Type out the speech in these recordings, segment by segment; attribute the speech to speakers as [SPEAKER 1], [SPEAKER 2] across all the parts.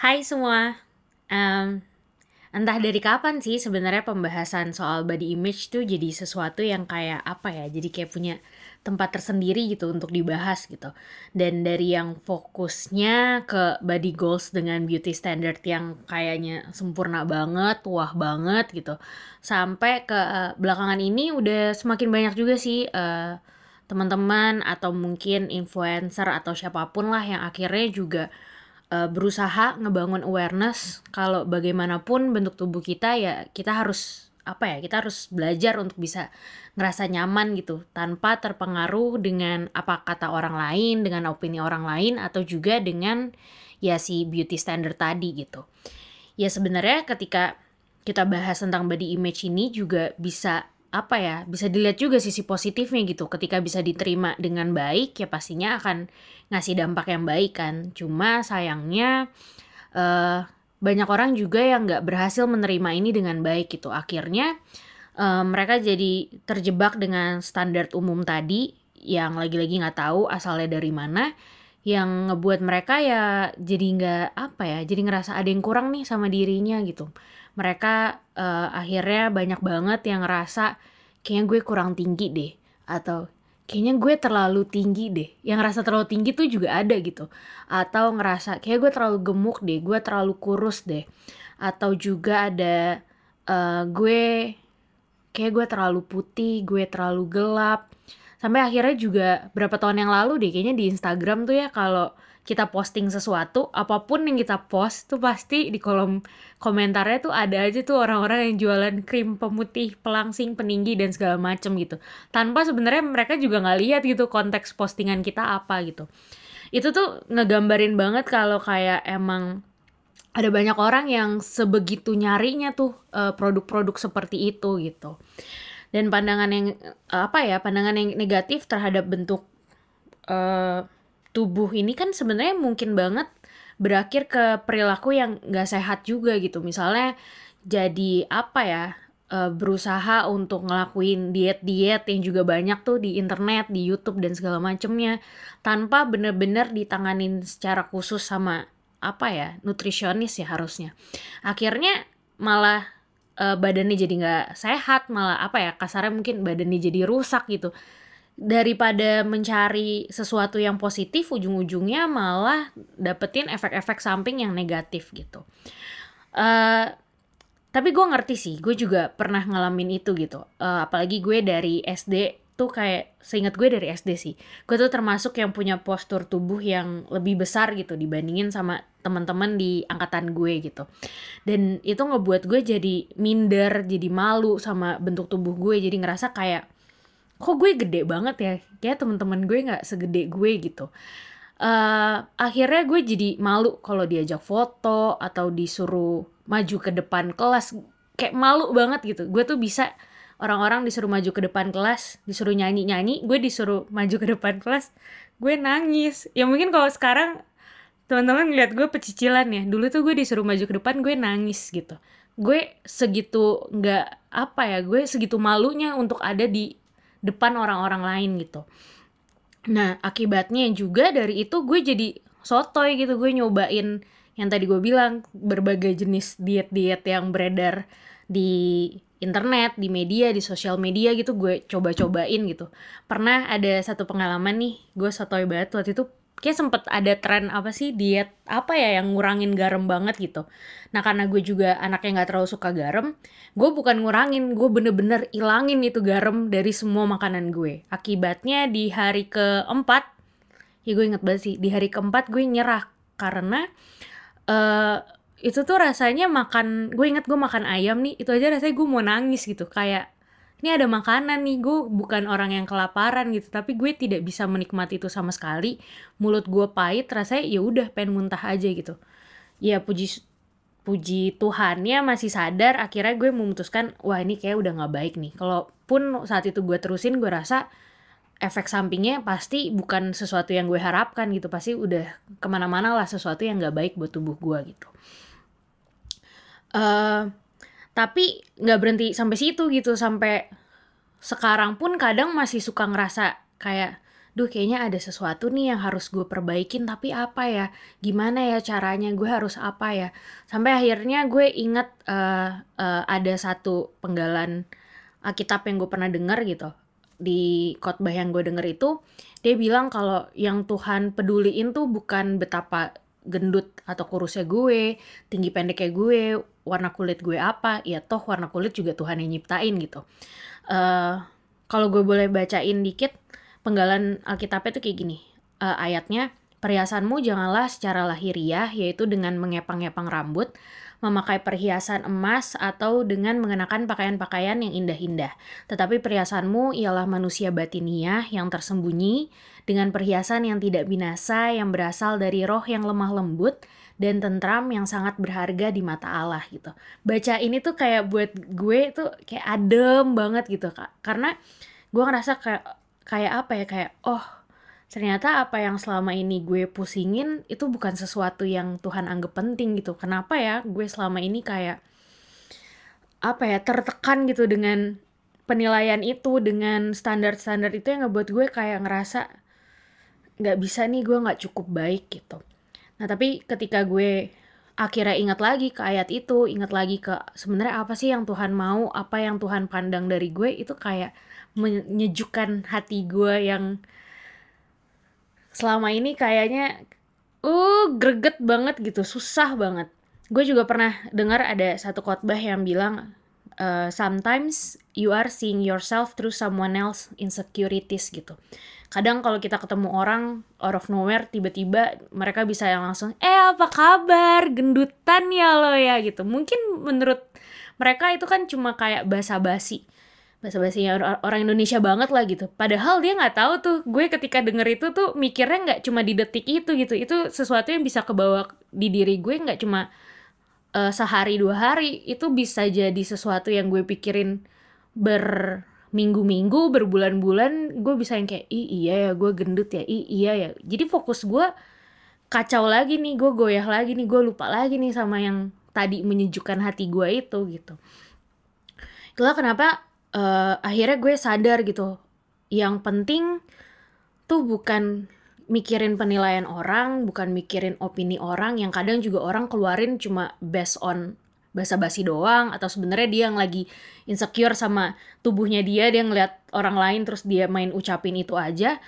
[SPEAKER 1] Hai semua, um, entah dari kapan sih sebenarnya pembahasan soal body image tuh jadi sesuatu yang kayak apa ya, jadi kayak punya tempat tersendiri gitu untuk dibahas gitu. Dan dari yang fokusnya ke body goals dengan beauty standard yang kayaknya sempurna banget, wah banget gitu. Sampai ke uh, belakangan ini udah semakin banyak juga sih uh, teman-teman atau mungkin influencer atau siapa pun lah yang akhirnya juga berusaha ngebangun awareness kalau bagaimanapun bentuk tubuh kita ya kita harus apa ya kita harus belajar untuk bisa ngerasa nyaman gitu tanpa terpengaruh dengan apa kata orang lain dengan opini orang lain atau juga dengan ya si beauty standard tadi gitu. Ya sebenarnya ketika kita bahas tentang body image ini juga bisa apa ya bisa dilihat juga sisi positifnya gitu. Ketika bisa diterima dengan baik ya pastinya akan ngasih dampak yang baik kan. Cuma sayangnya uh, banyak orang juga yang nggak berhasil menerima ini dengan baik gitu. Akhirnya uh, mereka jadi terjebak dengan standar umum tadi yang lagi-lagi nggak tahu asalnya dari mana yang ngebuat mereka ya jadi nggak apa ya jadi ngerasa ada yang kurang nih sama dirinya gitu mereka uh, akhirnya banyak banget yang ngerasa kayaknya gue kurang tinggi deh atau kayaknya gue terlalu tinggi deh. Yang ngerasa terlalu tinggi tuh juga ada gitu. Atau ngerasa kayak gue terlalu gemuk deh gue terlalu kurus deh. Atau juga ada uh, gue kayak gue terlalu putih gue terlalu gelap. Sampai akhirnya juga berapa tahun yang lalu deh kayaknya di Instagram tuh ya kalau kita posting sesuatu, apa pun yang kita post tuh pasti di kolom komentarnya tuh ada aja tuh orang-orang yang jualan krim pemutih, pelangsing, peninggi dan segala macem gitu. Tanpa sebenarnya mereka juga nggak lihat gitu konteks postingan kita apa gitu. Itu tuh ngegambarin banget kalau kayak emang ada banyak orang yang sebegitu nyarinya tuh uh, produk-produk seperti itu gitu. Dan pandangan yang apa ya, pandangan yang negatif terhadap bentuk uh, tubuh ini kan sebenarnya mungkin banget berakhir ke perilaku yang gak sehat juga gitu. Misalnya jadi apa ya e, berusaha untuk ngelakuin diet-diet yang juga banyak tuh di internet, di YouTube dan segala macemnya tanpa bener-bener ditanganin secara khusus sama apa ya nutrisionis ya harusnya. Akhirnya malah e, badannya jadi nggak sehat malah apa ya kasarnya mungkin badannya jadi rusak gitu daripada mencari sesuatu yang positif ujung-ujungnya malah dapetin efek-efek samping yang negatif gitu. Uh, tapi gue ngerti sih gue juga pernah ngalamin itu gitu. Uh, apalagi gue dari SD tuh kayak seingat gue dari SD sih gue tuh termasuk yang punya postur tubuh yang lebih besar gitu dibandingin sama teman-teman di angkatan gue gitu. Dan itu ngebuat gue jadi minder jadi malu sama bentuk tubuh gue jadi ngerasa kayak kok gue gede banget ya? Kayak teman-teman gue nggak segede gue gitu. Uh, akhirnya gue jadi malu kalau diajak foto atau disuruh maju ke depan kelas. Kayak malu banget gitu. Gue tuh bisa orang-orang disuruh maju ke depan kelas disuruh nyanyi-nyanyi gue disuruh maju ke depan kelas gue nangis. Ya mungkin kalau sekarang teman-teman ngeliat gue pecicilan ya. Dulu tuh gue disuruh maju ke depan gue nangis gitu. Gue segitu nggak apa ya gue segitu malunya untuk ada di depan orang-orang lain gitu nah akibatnya juga dari itu gue jadi sotoy gitu gue nyobain yang tadi gue bilang berbagai jenis diet-diet yang beredar di internet, di media, di sosial media gitu gue coba-cobain gitu. Pernah ada satu pengalaman nih, gue sotoy banget waktu itu kayak sempet ada tren apa sih diet apa ya yang ngurangin garam banget gitu. Nah karena gue juga anaknya nggak terlalu suka garam, gue bukan ngurangin, gue bener-bener ilangin itu garam dari semua makanan gue. Akibatnya di hari keempat, ya gue inget banget sih, di hari keempat gue nyerah karena uh, itu tuh rasanya makan, gue inget gue makan ayam nih, itu aja rasanya gue mau nangis gitu, kayak ini ada makanan nih gue bukan orang yang kelaparan gitu. Tapi gue tidak bisa menikmati itu sama sekali. Mulut gue pahit rasanya ya udah pengen muntah aja gitu. Ya puji puji Tuhannya masih sadar akhirnya gue memutuskan wah ini kayak udah nggak baik nih. Kalaupun saat itu gue terusin gue rasa efek sampingnya pasti bukan sesuatu yang gue harapkan gitu. Pasti udah ke mana-mana lah sesuatu yang nggak baik buat tubuh gue gitu. Uh, tapi nggak berhenti sampai situ gitu sampai sekarang pun kadang masih suka ngerasa kayak duh kayaknya ada sesuatu nih yang harus gue perbaikin tapi apa ya? Gimana ya caranya? Gue harus apa ya? Sampai akhirnya gue inget uh, uh, ada satu penggalan Alkitab yang gue pernah denger gitu. Di khotbah yang gue denger itu dia bilang kalau yang Tuhan peduliin tuh bukan betapa gendut atau kurusnya gue, tinggi pendeknya gue, warna kulit gue apa, ya toh warna kulit juga Tuhan yang nyiptain gitu. Uh, kalau gue boleh bacain dikit, penggalan Alkitabnya tuh kayak gini. Uh, ayatnya, perhiasanmu janganlah secara lahiriah, yaitu dengan mengepang-ngepang rambut, memakai perhiasan emas atau dengan mengenakan pakaian-pakaian yang indah-indah. Tetapi perhiasanmu ialah manusia batiniah yang tersembunyi dengan perhiasan yang tidak binasa yang berasal dari roh yang lemah lembut dan tentram yang sangat berharga di mata Allah gitu. Baca ini tuh kayak buat gue tuh kayak adem banget gitu kak. Karena gue ngerasa kayak kayak apa ya kayak oh ternyata apa yang selama ini gue pusingin itu bukan sesuatu yang Tuhan anggap penting gitu. Kenapa ya gue selama ini kayak apa ya tertekan gitu dengan penilaian itu dengan standar-standar itu yang ngebuat gue kayak ngerasa nggak bisa nih gue nggak cukup baik gitu. Nah tapi ketika gue akhirnya ingat lagi ke ayat itu, ingat lagi ke sebenarnya apa sih yang Tuhan mau, apa yang Tuhan pandang dari gue itu kayak menyejukkan hati gue yang selama ini kayaknya uh greget banget gitu susah banget. Gue juga pernah dengar ada satu khotbah yang bilang uh, sometimes you are seeing yourself through someone else insecurities gitu. Kadang kalau kita ketemu orang out of nowhere tiba-tiba mereka bisa yang langsung eh apa kabar? Gendutan ya lo ya gitu. Mungkin menurut mereka itu kan cuma kayak basa-basi bahasa bahasanya orang Indonesia banget lah gitu. Padahal dia nggak tahu tuh gue ketika denger itu tuh mikirnya nggak cuma di detik itu gitu. Itu sesuatu yang bisa kebawa di diri gue nggak cuma uh, sehari dua hari. Itu bisa jadi sesuatu yang gue pikirin berminggu-minggu, berbulan-bulan. Gue bisa yang kayak ih iya ya gue gendut ya, ih iya ya. Jadi fokus gue kacau lagi nih, gue goyah lagi nih, gue lupa lagi nih sama yang tadi menyejukkan hati gue itu gitu. Itulah kenapa uh, akhirnya gue sadar gitu yang penting tuh bukan mikirin penilaian orang, bukan mikirin opini orang yang kadang juga orang keluarin cuma based on basa-basi doang atau sebenarnya dia yang lagi insecure sama tubuhnya dia dia ngeliat orang lain terus dia main ucapin itu aja.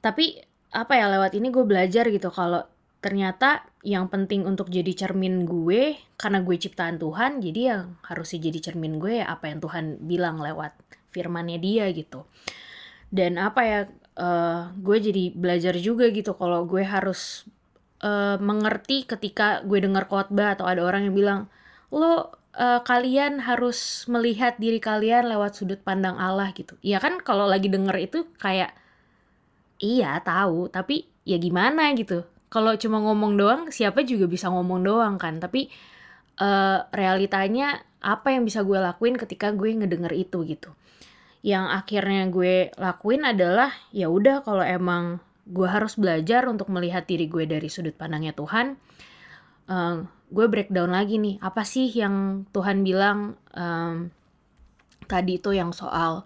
[SPEAKER 1] Tapi apa ya lewat ini gue belajar gitu kalau ternyata yang penting untuk jadi cermin gue karena gue ciptaan Tuhan jadi yang harusnya jadi cermin gue ya apa yang Tuhan bilang lewat firmannya dia gitu. Dan apa ya uh, gue jadi belajar juga gitu kalau gue harus uh, mengerti ketika gue dengar khotbah atau ada orang yang bilang lo uh, kalian harus melihat diri kalian lewat sudut pandang Allah gitu. Ya kan kalau lagi denger itu kayak iya tahu tapi ya gimana? gitu kalau cuma ngomong doang siapa juga bisa ngomong doang kan. Tapi uh, realitanya apa yang bisa gue lakuin ketika gue ngedenger itu gitu. Yang akhirnya gue lakuin adalah ya udah kalau emang gue harus belajar untuk melihat diri gue dari sudut pandangnya Tuhan uh, gue breakdown lagi nih. Apa sih yang Tuhan bilang um, tadi itu yang soal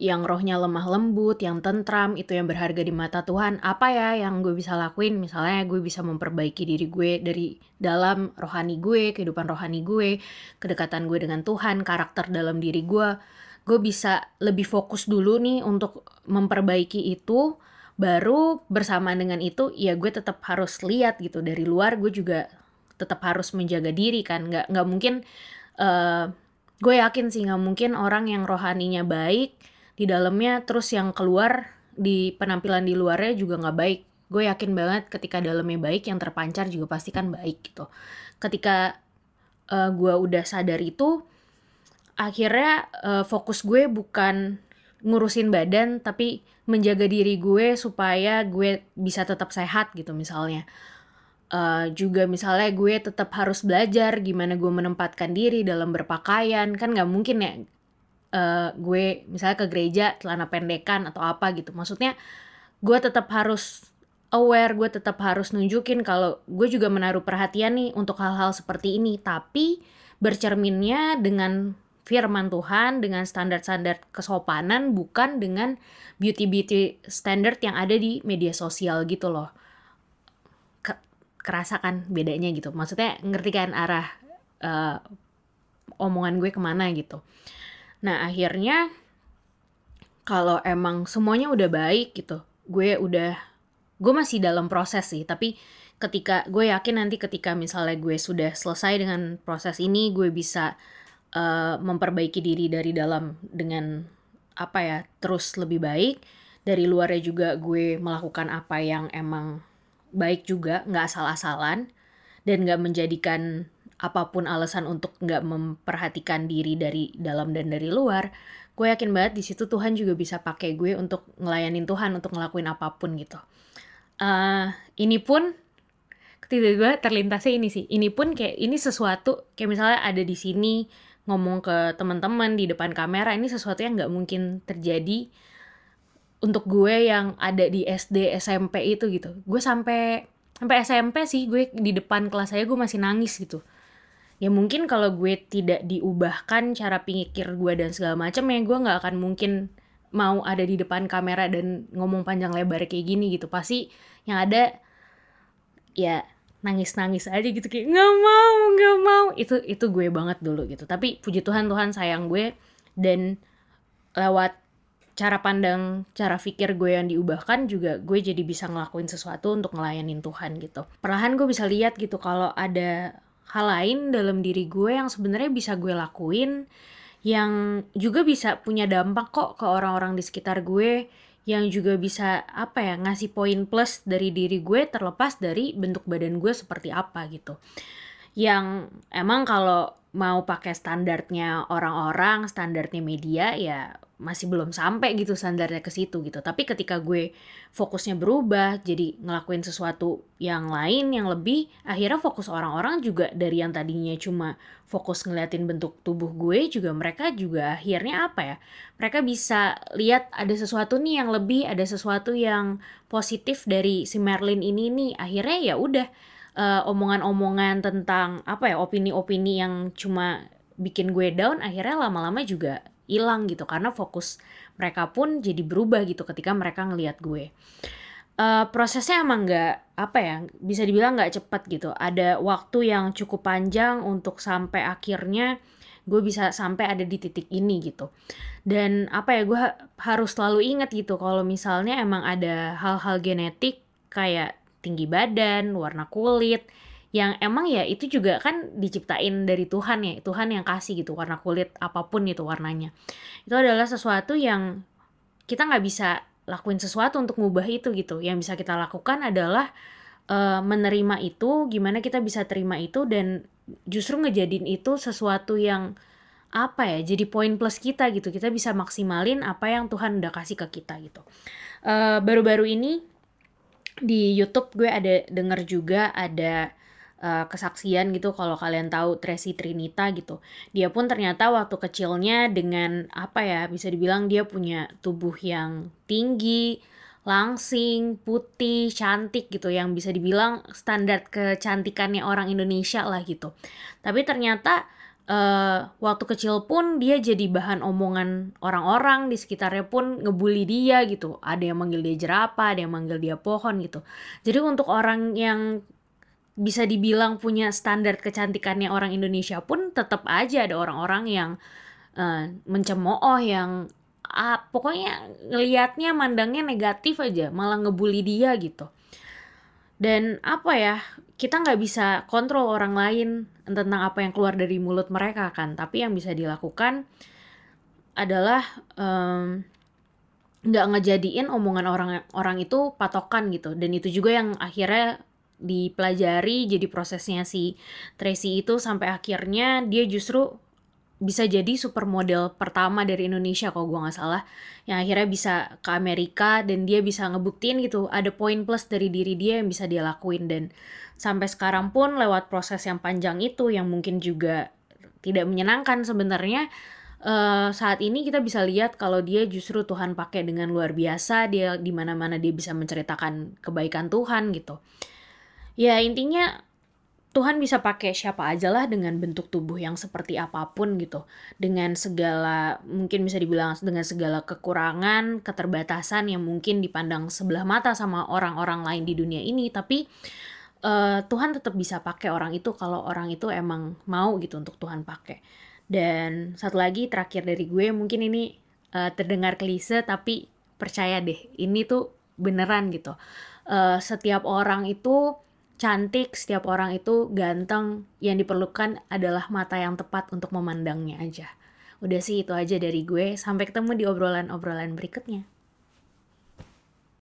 [SPEAKER 1] yang rohnya lemah lembut, yang tentram, itu yang berharga di mata Tuhan. Apa ya yang gue bisa lakuin? Misalnya gue bisa memperbaiki diri gue dari dalam rohani gue, kehidupan rohani gue, kedekatan gue dengan Tuhan, karakter dalam diri gue. Gue bisa lebih fokus dulu nih untuk memperbaiki itu, baru bersamaan dengan itu ya gue tetap harus lihat gitu dari luar gue juga tetap harus menjaga diri kan nggak nggak mungkin uh, gue yakin sih nggak mungkin orang yang rohaninya baik di dalamnya terus yang keluar di penampilan di luarnya juga nggak baik. Gue yakin banget ketika dalamnya baik yang terpancar juga pasti kan baik gitu. Ketika uh, gue udah sadar itu akhirnya uh, fokus gue bukan ngurusin badan tapi menjaga diri gue supaya gue bisa tetap sehat gitu misalnya. Uh, juga misalnya gue tetap harus belajar gimana gue menempatkan diri dalam berpakaian. Kan nggak mungkin ya uh, gue misalnya ke gereja celana pendekan atau apa gitu maksudnya gue tetap harus aware gue tetap harus nunjukin kalau gue juga menaruh perhatian nih untuk hal-hal seperti ini tapi bercerminnya dengan firman Tuhan dengan standar-standar kesopanan bukan dengan beauty-beauty standard yang ada di media sosial gitu loh. Ke kerasa kan bedanya gitu. Maksudnya ngerti kan arah uh, omongan gue ke mana gitu. Nah akhirnya kalau emang semuanya udah baik gitu, gue udah gue masih dalam proses sih, tapi ketika gue yakin nanti ketika misalnya gue sudah selesai dengan proses ini, gue bisa uh, memperbaiki diri dari dalam dengan apa ya terus lebih baik. Dari luarnya juga gue melakukan apa yang emang baik juga nggak asal-asalan dan nggak menjadikan apa pun alasan untuk nggak memperhatikan diri dari dalam dan dari luar gue yakin banget di situ Tuhan juga bisa pakai gue untuk ngelayanin Tuhan untuk ngelakuin apa pun gitu. Uh, ini pun tiba-tiba terlintasnya ini sih. Ini pun kayak ini sesuatu kayak misalnya ada di sini ngomong ke teman-teman di depan kamera ini sesuatu yang nggak mungkin terjadi untuk gue yang ada di SD SMP itu gitu. Gue sampai sampai SMP sih gue di depan kelas saya gue masih nangis gitu ya mungkin kalau gue tidak diubahkan cara pikir gue dan segala macam ya gue nggak akan mungkin mau ada di depan kamera dan ngomong panjang lebar kayak gini gitu. Pasti yang ada ya nangis-nangis aja gitu kayak nggak mau nggak mau. Itu itu gue banget dulu gitu. Tapi puji Tuhan Tuhan sayang gue. Dan lewat cara pandang cara pikir gue yang diubahkan juga gue jadi bisa ngelakuin sesuatu untuk ngelayanin Tuhan gitu. Perlahan gue bisa lihat gitu kalau ada hal lain dalam diri gue yang sebenarnya bisa gue lakuin yang juga bisa punya dampak kok ke orang-orang di sekitar gue yang juga bisa apa ya ngasih poin plus dari diri gue terlepas dari bentuk badan gue seperti apa gitu yang emang kalau mau pakai standarnya orang-orang, standarnya media ya masih belum sampai gitu standarnya ke situ gitu. Tapi ketika gue fokusnya berubah jadi ngelakuin sesuatu yang lain yang lebih akhirnya fokus orang-orang juga dari yang tadinya cuma fokus ngeliatin bentuk tubuh gue juga mereka juga akhirnya apa ya? Mereka bisa lihat ada sesuatu nih yang lebih, ada sesuatu yang positif dari si Merlin ini nih. Akhirnya ya udah uh, omongan-omongan tentang apa ya opini-opini yang cuma bikin gue down akhirnya lama-lama juga hilang gitu. Karena fokus mereka pun jadi berubah gitu ketika mereka ngelihat gue. Uh, prosesnya emang nggak apa ya bisa dibilang nggak cepat gitu. Ada waktu yang cukup panjang untuk sampai akhirnya gue bisa sampai ada di titik ini gitu. Dan apa ya gue ha harus selalu ingat gitu kalau misalnya emang ada hal-hal genetik kayak tinggi badan, warna kulit, yang emang ya itu juga kan diciptain dari Tuhan ya, Tuhan yang kasih gitu warna kulit apa pun itu warnanya. Itu adalah sesuatu yang kita nggak bisa lakuin sesuatu untuk ngubah itu gitu. Yang bisa kita lakukan adalah uh, menerima itu, gimana kita bisa terima itu dan justru ngejadiin itu sesuatu yang apa ya jadi poin plus kita gitu kita bisa maksimalin apa yang Tuhan udah kasih ke kita gitu eh, baru-baru uh, baru -baru ini di YouTube gue ada denger juga ada uh, kesaksian gitu kalau kalian tahu Tracy Trinita gitu. Dia pun ternyata waktu kecilnya dengan apa ya bisa dibilang dia punya tubuh yang tinggi, langsing, putih, cantik gitu yang bisa dibilang standar kecantikannya orang Indonesia lah gitu. Tapi ternyata uh, waktu kecil pun dia jadi bahan omongan orang-orang di sekitarnya pun ngebully dia gitu. Ada yang manggil dia jerapah, ada yang manggil dia pohon gitu. Jadi untuk orang yang bisa dibilang punya standar kecantikannya orang Indonesia pun tetap aja ada orang-orang yang uh, mencemooh yang uh, pokoknya ngelihatnya mandangnya negatif aja malah ngebully dia gitu dan apa ya kita nggak bisa kontrol orang lain tentang apa yang keluar dari mulut mereka kan. Tapi yang bisa dilakukan adalah nggak um, ngejadiin omongan orang orang itu patokan gitu. Dan itu juga yang akhirnya dipelajari jadi prosesnya si Tracy itu sampai akhirnya dia justru bisa jadi supermodel pertama dari Indonesia kalau gue nggak salah yang akhirnya bisa ke Amerika dan dia bisa ngebuktiin gitu ada poin plus dari diri dia yang bisa dia lakuin. Dan sampai sekarang pun lewat proses yang panjang itu yang mungkin juga tidak menyenangkan sebenarnya uh, saat ini kita bisa lihat kalau dia justru Tuhan pakai dengan luar biasa dia di mana-mana dia bisa menceritakan kebaikan Tuhan gitu. Ya intinya Tuhan bisa pakai siapa aja lah dengan bentuk tubuh yang seperti apa pun gitu. Dengan segala, mungkin bisa dibilang dengan segala kekurangan, keterbatasan yang mungkin dipandang sebelah mata sama orang-orang lain di dunia ini. Tapi uh, Tuhan tetap bisa pakai orang itu kalau orang itu emang mau gitu untuk Tuhan pakai. Dan satu lagi terakhir dari gue, mungkin ini uh, terdengar klise tapi percaya deh, ini tuh beneran gitu. Uh, setiap orang itu cantik, setiap orang itu ganteng, yang diperlukan adalah mata yang tepat untuk memandangnya aja. Udah sih itu aja dari gue, sampai ketemu di obrolan-obrolan berikutnya.